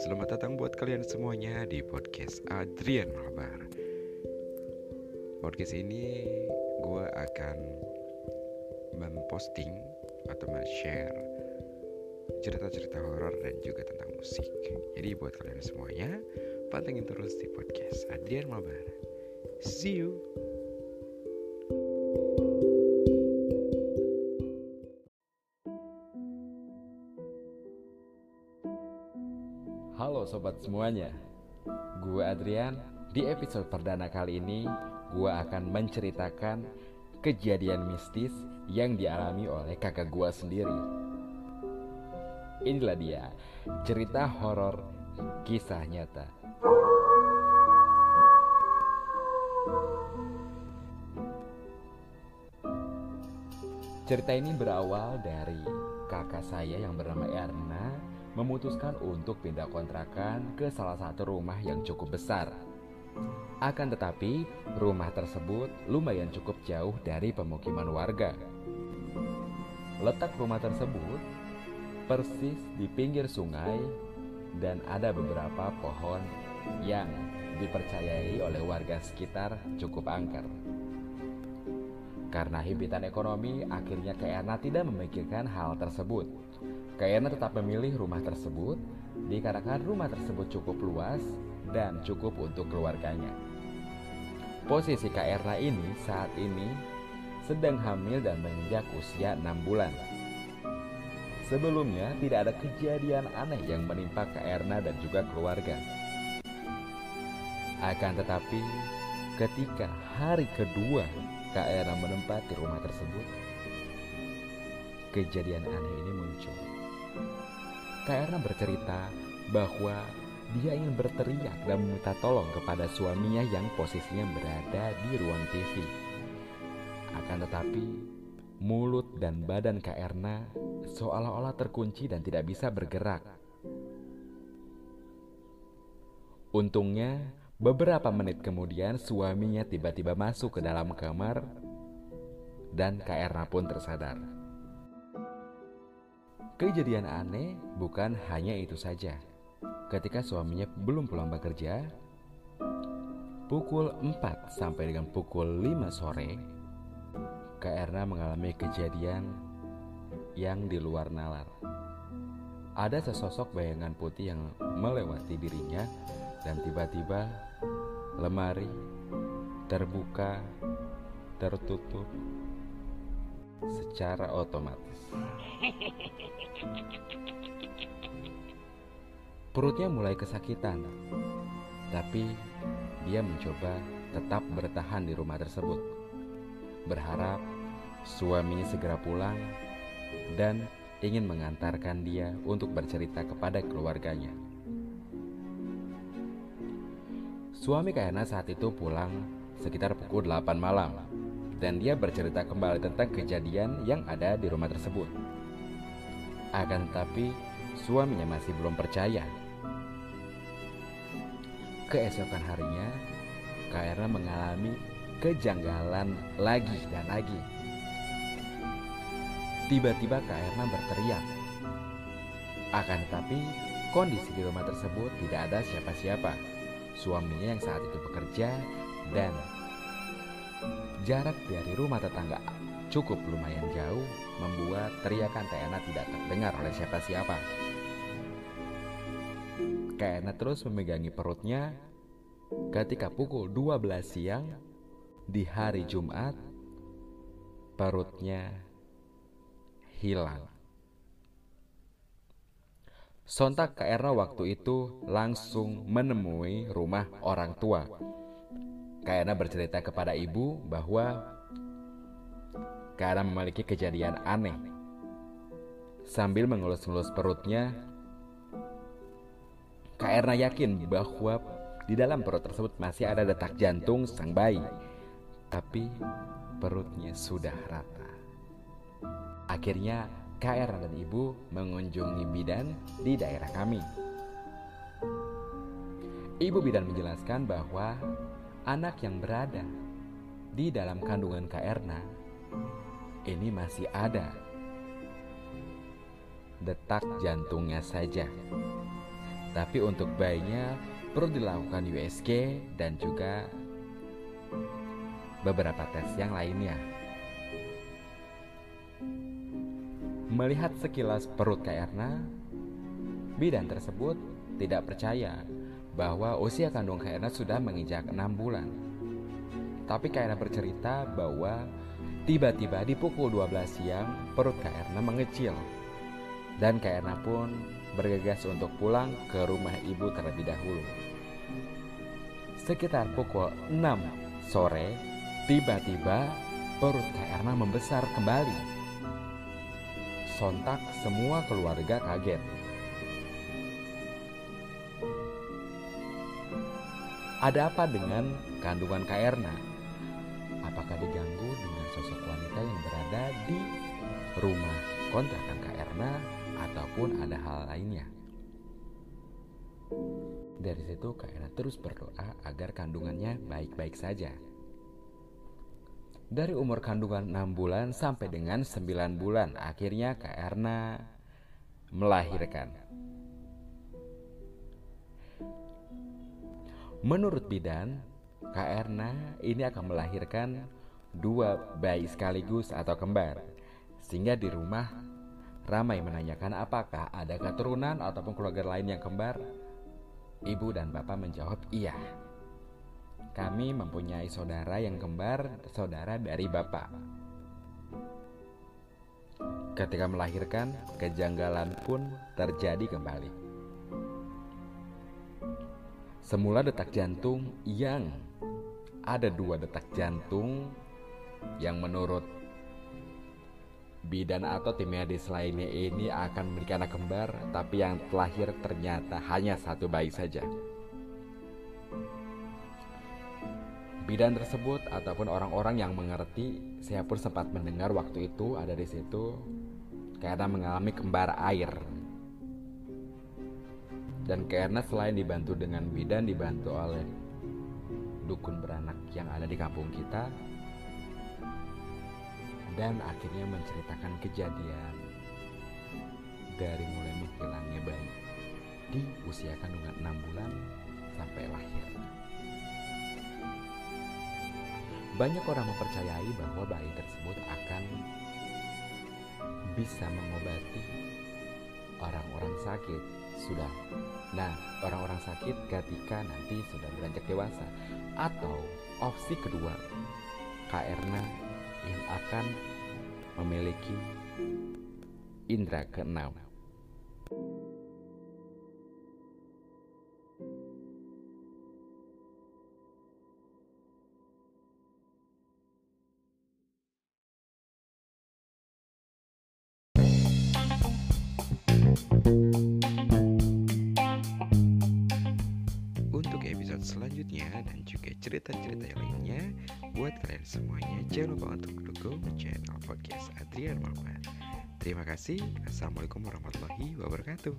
Selamat datang buat kalian semuanya di podcast Adrian Malabar Podcast ini gue akan memposting atau men-share cerita-cerita horor dan juga tentang musik. Jadi buat kalian semuanya, pantengin terus di podcast Adrian Malabar See you! Halo sobat semuanya. Gue Adrian. Di episode perdana kali ini Gue akan menceritakan Kejadian mistis Yang dialami oleh kakak gue sendiri. Inilah dia Cerita horor Kisah nyata. Cerita ini berawal dari kakak saya yang bernama Erna memutuskan untuk pindah kontrakan ke salah satu rumah yang cukup besar. Akan tetapi, rumah tersebut lumayan cukup jauh dari pemukiman warga. Letak rumah tersebut persis di pinggir sungai dan ada beberapa pohon yang dipercayai oleh warga sekitar cukup angker. Karena himpitan ekonomi, akhirnya Kayana tidak memikirkan hal tersebut. Kayana tetap memilih rumah tersebut dikarenakan rumah tersebut cukup luas dan cukup untuk keluarganya. Posisi Kak Erna ini saat ini sedang hamil dan menginjak usia 6 bulan. Sebelumnya tidak ada kejadian aneh yang menimpa Kak Erna dan juga keluarga. Akan tetapi ketika hari kedua Kak Erna menempati rumah tersebut, kejadian aneh ini muncul. Kak Erna bercerita bahwa dia ingin berteriak dan meminta tolong kepada suaminya yang posisinya berada di ruang TV. Akan tetapi, mulut dan badan Kak Erna seolah-olah terkunci dan tidak bisa bergerak. Untungnya, beberapa menit kemudian suaminya tiba-tiba masuk ke dalam kamar dan Kak Erna pun tersadar. Kejadian aneh bukan hanya itu saja. Ketika suaminya belum pulang bekerja, pukul 4 sampai dengan pukul 5 sore, Kak Erna mengalami kejadian yang di luar nalar. Ada sesosok bayangan putih yang melewati dirinya dan tiba-tiba lemari terbuka tertutup secara otomatis. Perutnya mulai kesakitan, tapi dia mencoba tetap bertahan di rumah tersebut, berharap suaminya segera pulang dan ingin mengantarkan dia untuk bercerita kepada keluarganya. Suami Kayana saat itu pulang sekitar pukul 8 malam dan dia bercerita kembali tentang kejadian yang ada di rumah tersebut. Akan tetapi suaminya masih belum percaya. Keesokan harinya, Kayana mengalami kejanggalan lagi dan lagi. Tiba-tiba Kak Erna berteriak. Akan tetapi, kondisi di rumah tersebut tidak ada siapa-siapa. Suaminya yang saat itu bekerja dan jarak dari rumah tetangga cukup lumayan jauh membuat teriakan Erna tidak terdengar oleh siapa-siapa. Erna terus memegangi perutnya ketika pukul 12 siang di hari Jumat perutnya hilang. Sontak Kak Erna waktu itu langsung menemui rumah orang tua. Kak Erna bercerita kepada ibu bahwa Kak Erna memiliki kejadian aneh. Sambil mengelus-elus perutnya, Kak Erna yakin bahwa di dalam perut tersebut masih ada detak jantung sang bayi. Tapi perutnya sudah rata. Akhirnya Erna dan ibu mengunjungi bidan di daerah kami. Ibu bidan menjelaskan bahwa anak yang berada di dalam kandungan Kak Erna ini masih ada detak jantungnya saja. Tapi untuk bayinya perlu dilakukan USG dan juga beberapa tes yang lainnya. Melihat sekilas perut Kak Erna, bidan tersebut tidak percaya bahwa usia kandung Kak sudah menginjak 6 bulan. Tapi Kak bercerita bahwa tiba-tiba di pukul 12 siang perut Kak mengecil. Dan Kak pun bergegas untuk pulang ke rumah ibu terlebih dahulu. Sekitar pukul 6 sore, tiba-tiba perut Kak membesar kembali. Sontak semua keluarga kaget. Ada apa dengan kandungan Kak Erna? Apakah diganggu dengan sosok wanita yang berada di rumah kontrakan Kak Erna ataupun ada hal lainnya? Dari situ Kak Erna terus berdoa agar kandungannya baik-baik saja. Dari umur kandungan 6 bulan sampai dengan 9 bulan akhirnya Kak Erna melahirkan. Menurut bidan, Kak Erna ini akan melahirkan dua bayi sekaligus atau kembar. Sehingga di rumah ramai menanyakan apakah ada keturunan ataupun keluarga lain yang kembar. Ibu dan bapak menjawab iya. Kami mempunyai saudara yang kembar, saudara dari bapak. Ketika melahirkan, kejanggalan pun terjadi kembali. Semula detak jantung yang ada dua detak jantung yang menurut bidan atau tim medis lainnya ini akan memiliki anak kembar, tapi yang terlahir ternyata hanya satu bayi saja. Bidan tersebut ataupun orang-orang yang mengerti, saya pun sempat mendengar waktu itu ada di situ karena mengalami kembar air dan karena selain dibantu dengan bidan dibantu oleh dukun beranak yang ada di kampung kita dan akhirnya menceritakan kejadian dari mulai menghilangnya bayi di usia kandungan 6 bulan sampai lahir. Banyak orang mempercayai bahwa bayi tersebut akan bisa mengobati orang-orang sakit sudah. Nah, orang-orang sakit ketika nanti sudah beranjak dewasa atau opsi kedua, KRNA yang akan memiliki indera keenam. Selanjutnya dan juga cerita-cerita yang lainnya buat kalian semuanya jangan lupa untuk dukung channel podcast Adrian Mama. Terima kasih. Assalamualaikum warahmatullahi wabarakatuh.